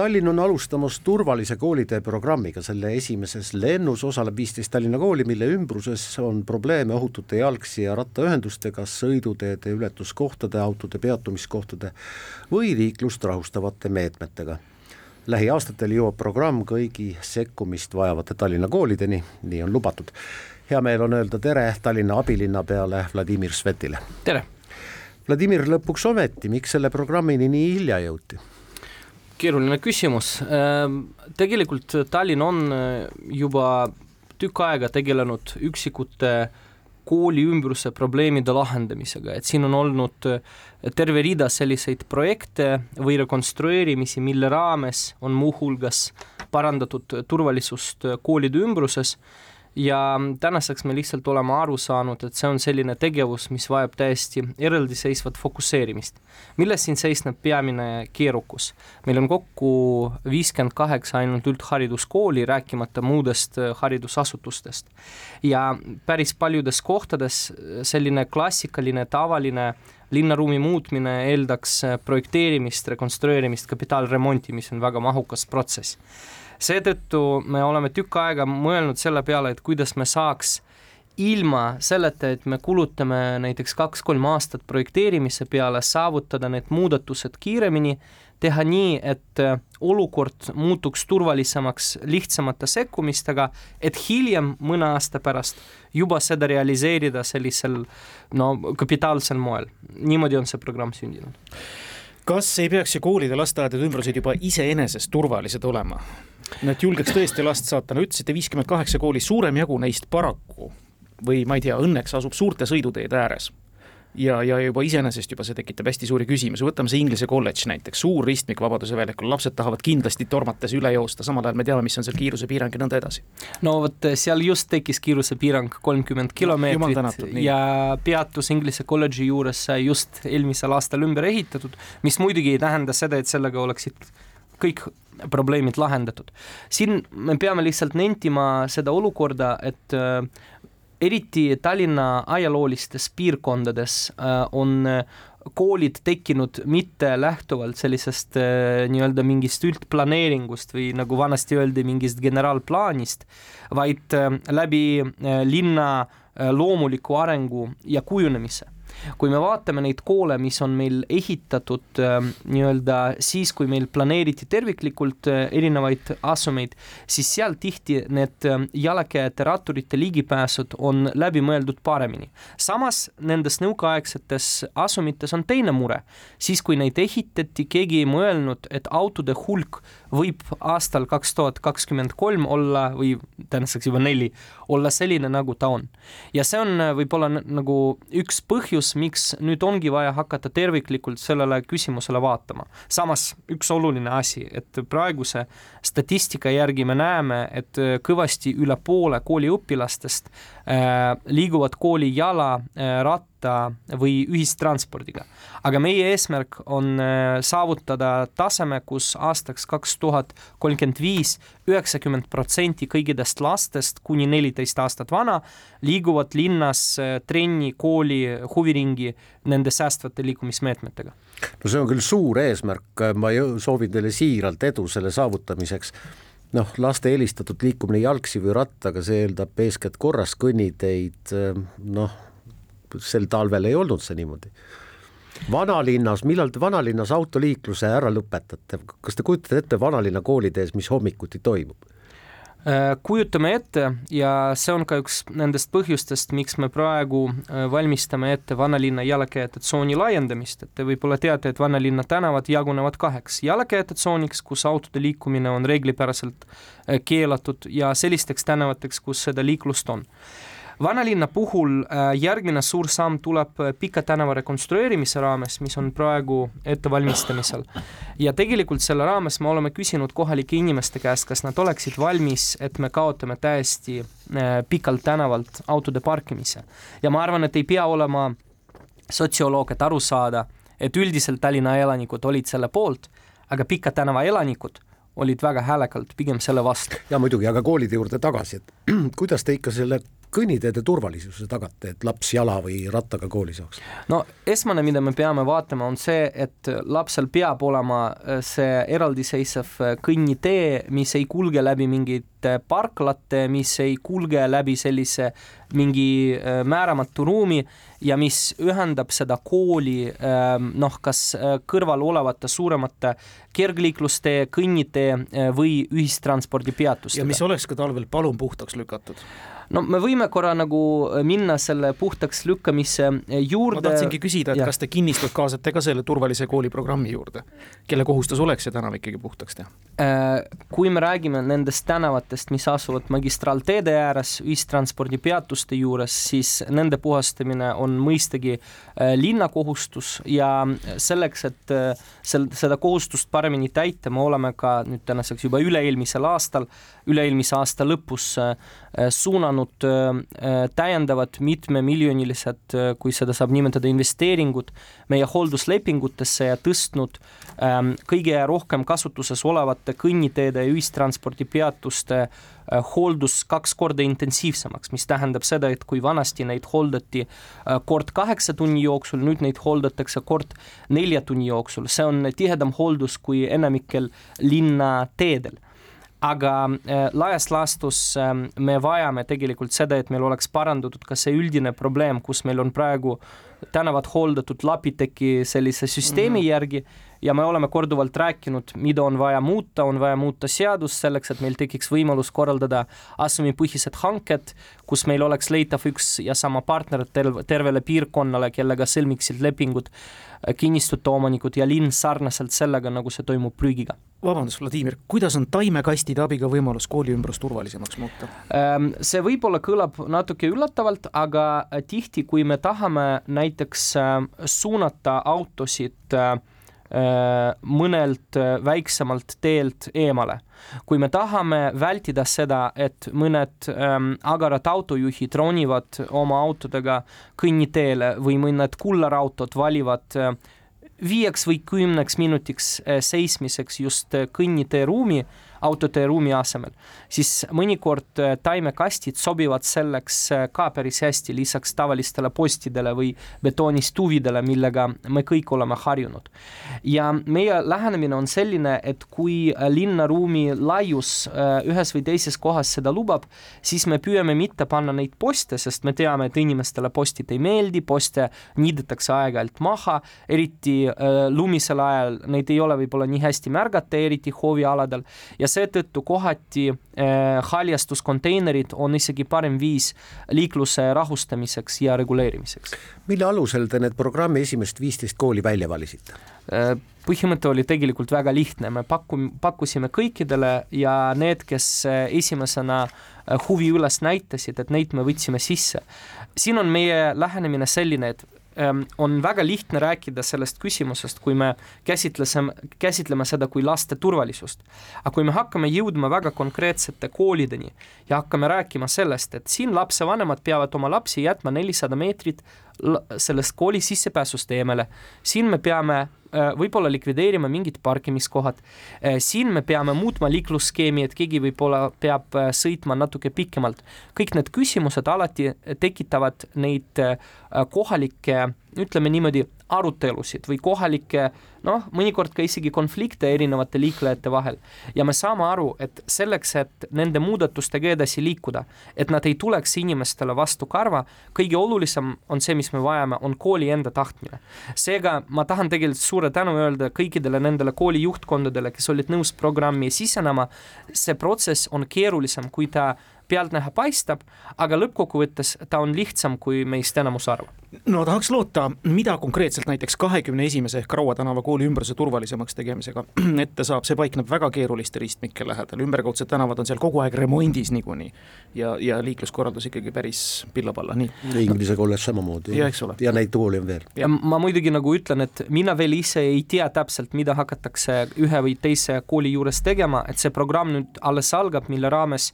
Tallinn on alustamas turvalise koolitee programmiga, selle esimeses lennus osaleb viisteist Tallinna kooli, mille ümbruses on probleeme ohutute jalgsi ja rattaühendustega, sõiduteede ületuskohtade, autode peatumiskohtade või liiklust rahustavate meetmetega. lähiaastatel jõuab programm kõigi sekkumist vajavate Tallinna koolideni, nii on lubatud. hea meel on öelda tere Tallinna abilinnapeale Vladimir Svetile. tere! Vladimir, lõpuks ometi, miks selle programmini nii hilja jõuti? Keeruline küsimus. Ehm, tegelikult Tallinn on eh, juba tükk aega tegelenud üksikute kooli ümbruse probleemide lahendamisega, et siin on olnud eh, terve rida selliseid projekte või rekonstrueerimisi, mille raames on muuhulgas parandatud turvalisust koolide ümbruses ja tänaseks me lihtsalt oleme aru saanud, et see on selline tegevus, mis vajab täiesti eraldiseisvat fokusseerimist. milles siin seisneb peamine keerukus? meil on kokku viiskümmend kaheksa ainult üldhariduskooli, rääkimata muudest äh, haridusasutustest. ja päris paljudes kohtades selline klassikaline, tavaline linnaruumi muutmine eeldaks äh, projekteerimist, rekonstrueerimist, kapitaalremonti, mis on väga mahukas protsess seetõttu me oleme tükk aega mõelnud selle peale, et kuidas me saaks ilma selleta, et me kulutame näiteks kaks-kolm aastat projekteerimise peale, saavutada need muudatused kiiremini, teha nii, et äh, olukord muutuks turvalisemaks lihtsamate sekkumistega, et hiljem, mõne aasta pärast, juba seda realiseerida sellisel no kapitaalsel moel. niimoodi on see programm sündinud kas ei peaks ju koolide, lasteaedade ümbrused juba iseenesest turvalised olema? No et julgeks tõesti last saata, no ütlesite viiskümmend kaheksa kooli, suurem jagu neist paraku või ma ei tea, õnneks asub suurte sõiduteede ääres. Ja, ja juba iseenesest juba see tekitab hästi suuri küsimusi, võtame see Inglise kolledž näiteks, suur ristmik Vabaduse väljakul, lapsed tahavad kindlasti tormates üle joosta, samal ajal me teame, mis on seal kiirusepiirang ja nõnda edasi. no vot, seal just tekkis kiirusepiirang kolmkümmend kilomeetrit ja peatus Inglise kolledži juures sai just eelmisel aastal ümber ehitatud, mis muidugi ei tähenda seda, et sellega oleksid kõik probleemid lahendatud. siin me peame lihtsalt nentima seda olukorda, et äh, eriti Tallinna ajaloolistes piirkondades äh, on äh, koolid tekkinud mitte lähtuvalt sellisest nii-öelda mingist üldplaneeringust või nagu vanasti öeldi, mingist generaalplaanist, vaid läbi linna loomuliku arengu ja kujunemise kui me vaatame neid koole, mis on meil ehitatud äh, nii-öelda siis, kui meil planeeriti terviklikult äh, erinevaid asumeid, siis seal tihti need äh, jalakäijate ratturite ligipääsud on läbi mõeldud paremini. samas nendes nõukaaegsetes asumites on teine mure, siis kui neid ehitati, keegi ei mõelnud, et autode hulk võib aastal kaks tuhat kakskümmend kolm olla või tänaseks juba neli, olla selline, nagu ta on. ja see on võib-olla nagu üks põhjus, põhjus, miks nüüd ongi vaja hakata terviklikult sellele küsimusele vaatama. samas üks oluline asi, et praeguse statistika järgi me näeme, et kõvasti üle poole kooliõpilastest äh, liiguvad kooli jala äh,, ratta või ühistranspordiga. aga meie eesmärk on äh, saavutada taseme, kus aastaks kaks tuhat kolmkümmend viis üheksakümmend protsenti kõigidest lastest kuni neliteist aastat vana liiguvad linnas äh, trenni, kooli, huviringi nende säästvate liikumismeetmetega. no see on küll suur eesmärk, ma soovin teile siiralt edu selle saavutamiseks noh, laste eelistatud liikumine jalgsi või rattaga, see eeldab eeskätt korras kõnniteid, noh sel talvel ei olnud see niimoodi. vanalinnas, millal te vanalinnas autoliikluse ära lõpetate, kas te kujutate ette vanalinna koolides, mis hommikuti toimub? Äh, kujutame ette ja see on ka üks nendest põhjustest, miks me praegu äh, valmistame ette vanalinna jalakäijate tsooni laiendamist, et te võib-olla teate, et vanalinna tänavad jagunevad kaheks, jalakäijate tsooniks, kus autode liikumine on reeglipäraselt äh, keelatud ja sellisteks tänavateks, kus seda liiklust on vanalinna puhul äh, järgmine suur samm tuleb äh, Pika tänava rekonstrueerimise raames, mis on praegu ettevalmistamisel. ja tegelikult selle raames me oleme küsinud kohalike inimeste käest, kas nad oleksid valmis, et me kaotame täiesti äh, pikalt tänavalt autode parkimise. ja ma arvan, et ei pea olema sotsioloog, et aru saada, et üldiselt Tallinna elanikud olid selle poolt, aga Pika tänava elanikud olid väga häälekalt pigem selle vastu. ja muidugi, aga koolide juurde tagasi, et kuidas te ikka selle kõnniteede turvalisuse tagate, et laps jala või rattaga kooli saaks? no esmane, mida me peame vaatama, on see, et lapsel peab olema äh, see eraldiseisev äh, kõnnitee, mis ei kulge läbi mingite parklate, mis ei kulge läbi sellise mingi äh, määramatu ruumi ja mis ühendab seda kooli ähm, noh, kas kõrval olevate suuremate kergliiklustee, kõnnitee või ühistranspordipeatustega. ja mis oleks ka talvel palun puhtaks lükatud no me võime korra nagu äh, minna selle puhtaks lükkamise äh, juurde. ma tahtsingi küsida, et ja. kas te kinnistut kaasate ka selle turvalise kooli programmi juurde, kelle kohustus oleks see tänav ikkagi puhtaks teha? Äh, kui me räägime nendest tänavatest, mis asuvad magistraalteede ääres, ühistranspordipeatuste juures, siis nende puhastamine on mõistagi linna kohustus ja selleks, et sel-, seda kohustust paremini täita, me oleme ka nüüd tänaseks juba üle-eelmisel aastal, üle-eelmise aasta lõpus suunanud saanud äh, täiendavad mitmemiljonilised, äh, kui seda saab nimetada, investeeringud meie hoolduslepingutesse ja tõstnud ähm, kõige rohkem kasutuses olevate kõnniteede ja ühistranspordipeatuste äh, hooldus kaks korda intensiivsemaks, mis tähendab seda, et kui vanasti neid hooldati kord kaheksa tunni jooksul, nüüd neid hooldatakse kord nelja tunni jooksul, see on tihedam hooldus kui enamikel linnateedel aga äh, laias laastus äh, me vajame tegelikult seda, et meil oleks parandatud ka see üldine probleem, kus meil on praegu tänavad hooldatud Lapiteki sellise süsteemi mm -hmm. järgi ja me oleme korduvalt rääkinud, mida on vaja muuta, on vaja muuta seadust selleks, et meil tekiks võimalus korraldada asumipõhised hanked, kus meil oleks leitav üks ja sama partner terve, tervele piirkonnale, kellega sõlmiksid lepingud kinnistute omanikud ja linn sarnaselt sellega, nagu see toimub prügiga vabandust, Vladimir, kuidas on taimekastide abiga võimalus kooli ümbrus turvalisemaks muuta? Ähm, see võib-olla kõlab natuke üllatavalt, aga äh, tihti, kui me tahame näiteks äh, suunata autosid äh, mõnelt väiksemalt teelt eemale. Kui me tahame vältida seda, et mõned ähm, agarad autojuhid ronivad oma autodega kõnniteele või mõned kullarautod valivad äh, viieks või kümneks minutiks äh, seismiseks just äh, kõnnitee ruumi autotee ruumi asemel, siis mõnikord äh, taimekastid sobivad selleks äh, ka päris hästi, lisaks tavalistele postidele või betoonistuvidele, millega me kõik oleme harjunud. ja meie lähenemine on selline, et kui äh, linnaruumi laius ühes või teises kohas seda lubab, siis me püüame mitte panna neid poste, sest me teame, et inimestele postid ei meeldi, poste niidetakse aeg-ajalt maha, eriti lumisel ajal neid ei ole võib-olla nii hästi märgata, eriti hoovialadel ja seetõttu kohati eh, haljastuskonteinerid on isegi parem viis liikluse rahustamiseks ja reguleerimiseks. mille alusel te need programmi esimest viisteist kooli välja valisite? Eh, põhimõte oli tegelikult väga lihtne, me paku-, pakkusime kõikidele ja need, kes eh, esimesena huvi üles näitasid, et neid me võtsime sisse. siin on meie lähenemine selline, et on väga lihtne rääkida sellest küsimusest, kui me käsitlesime, käsitleme seda kui laste turvalisust. aga kui me hakkame jõudma väga konkreetsete koolideni ja hakkame rääkima sellest, et siin lapsevanemad peavad oma lapsi jätma nelisada meetrit sellest kooli sissepääsust eemale, siin me peame Äh, võib-olla likvideerima mingid parkimiskohad. Äh, siin me peame muutma liiklusskeemi, et keegi võib-olla peab äh, sõitma natuke pikemalt. kõik need küsimused alati tekitavad neid kohalikke, ütleme niimoodi, arutelusid või kohalikke noh, mõnikord ka isegi konflikte erinevate liiklejate vahel. ja me saame aru, et selleks, et nende muudatustega edasi liikuda, et nad ei tuleks inimestele vastu karva, kõige olulisem on see, mis me vajame, on kooli enda tahtmine. seega ma tahan tegelikult suure tänu öelda kõikidele nendele kooli juhtkondadele, kes olid nõus programmi sisenema, see protsess on keerulisem, kui ta pealtnäha paistab, aga lõppkokkuvõttes ta on lihtsam, kui meist enamus arvab. no tahaks loota, mida konkreetselt näiteks kahekümne esimese ehk Raua tänava kooli ümbruse turvalisemaks tegemisega ette saab, see paikneb väga keeruliste ristmike lähedal, ümberkaudsed tänavad on seal kogu aeg remondis niikuinii. ja, ja liikluskorraldus ikkagi päris pillapalla, nii. Inglise kolledž samamoodi. ja eks ole. ja neid koole on veel. ja ma muidugi nagu ütlen, et mina veel ise ei tea täpselt, mida hakatakse ühe või teise kooli juures tegema, et see programm nüüd alles algab, mille raames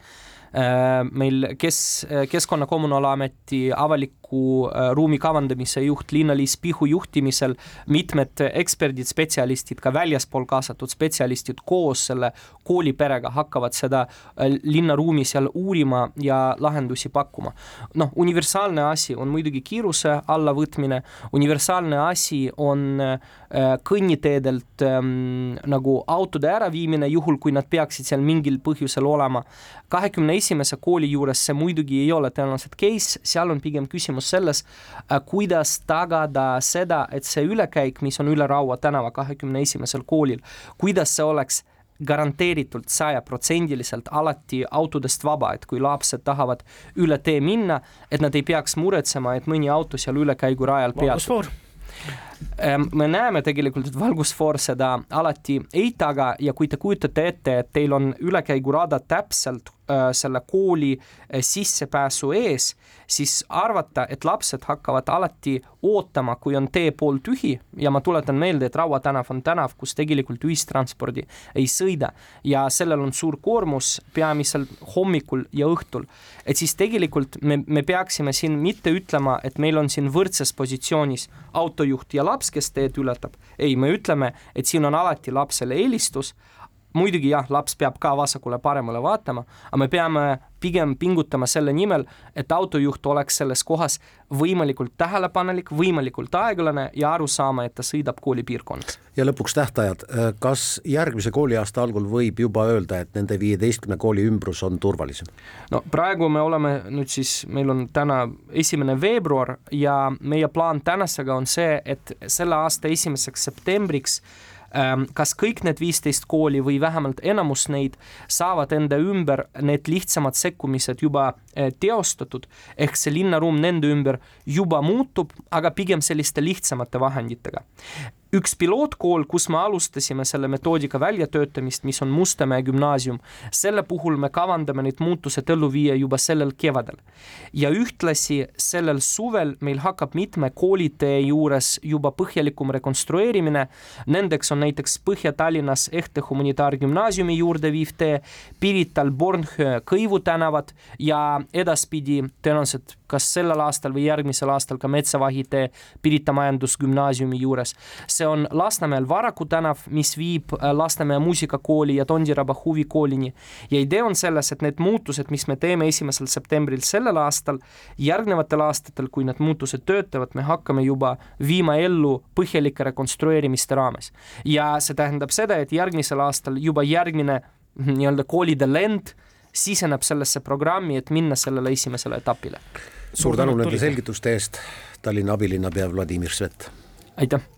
meil kes, Keskkonna Kommunaalameti avalik avaliku äh, ruumi kavandamise juht Liina-Liis Pihu juhtimisel, mitmed eksperdid, spetsialistid, ka väljaspool kaasatud spetsialistid koos selle kooliperega hakkavad seda äh, linnaruumi seal uurima ja lahendusi pakkuma. noh, universaalne asi on muidugi kiiruse allavõtmine, universaalne asi on kõnniteedelt ähm, nagu autode äraviimine, juhul kui nad peaksid seal mingil põhjusel olema. kahekümne esimese kooli juures see muidugi ei ole tõenäoliselt case, seal on pigem küsimus selles, äh, kuidas tagada seda, et see ülekäik, mis on üle Raua tänava kahekümne esimesel koolil, kuidas see oleks garanteeritult sajaprotsendiliselt alati autodest vaba, et kui lapsed tahavad üle tee minna, et nad ei peaks muretsema, et mõni auto seal ülekäigurajal peatub. Ehm, me näeme tegelikult, et valgusfoor seda alati ei taga ja kui te kujutate ette, et teil on ülekäigurada täpselt selle kooli äh, sissepääsu ees, siis arvata, et lapsed hakkavad alati ootama, kui on tee pool tühi ja ma tuletan meelde, et Raua tänav on tänav, kus tegelikult ühistranspordi ei sõida ja sellel on suur koormus peamiselt hommikul ja õhtul. et siis tegelikult me, me peaksime siin mitte ütlema, et meil on siin võrdses positsioonis autojuht ja laps, kes teed ületab. ei, me ütleme, et siin on alati lapsele eelistus muidugi jah, laps peab ka vasakule-paremale vaatama, aga me peame pigem pingutama selle nimel, et autojuht oleks selles kohas võimalikult tähelepanelik, võimalikult aeglane ja aru saama, et ta sõidab koolipiirkonnas. ja lõpuks tähtajad, kas järgmise kooliaasta algul võib juba öelda, et nende viieteistkümne kooli ümbrus on turvalisem? no praegu me oleme nüüd siis, meil on täna esimene veebruar ja meie plaan tänasega on see, et selle aasta esimeseks septembriks Ehm, kas kõik need viisteist kooli või vähemalt enamus neid saavad enda ümber need lihtsamad sekkumised juba eh, teostatud, ehk see linnaruum nende ümber juba muutub, aga pigem selliste lihtsamate vahenditega üks pilootkool, kus me alustasime selle metoodika väljatöötamist, mis on Mustamäe gümnaasium, selle puhul me kavandame need muutused ellu viia juba sellel kevadel. ja ühtlasi sellel suvel meil hakkab mitme koolitee juures juba põhjalikum rekonstrueerimine, nendeks on näiteks Põhja-Tallinnas Ehte humanitaargümnaasiumi juurde viiv tee, Pirital Bornhöö Kõivu tänavad ja edaspidi tõenäoliselt kas sellel aastal või järgmisel aastal ka Metsavahi tee Pirita Majandusgümnaasiumi juures. see on Lasnamäel Varaku tänav, mis viib äh, Lasnamäe muusikakooli ja Tondiraba huvikoolini. ja idee on selles, et need muutused, mis me teeme esimesel septembril sellel aastal, järgnevatel aastatel, kui need muutused töötavad, me hakkame juba viima ellu põhjalike rekonstrueerimiste raames. ja see tähendab seda, et järgmisel aastal juba järgmine nii-öelda koolide lend siseneb sellesse programmi, et minna sellele esimesele etapile. Suur tänu nende selgituste eest, Tallinna abilinnapea Vladimir Svet. aitäh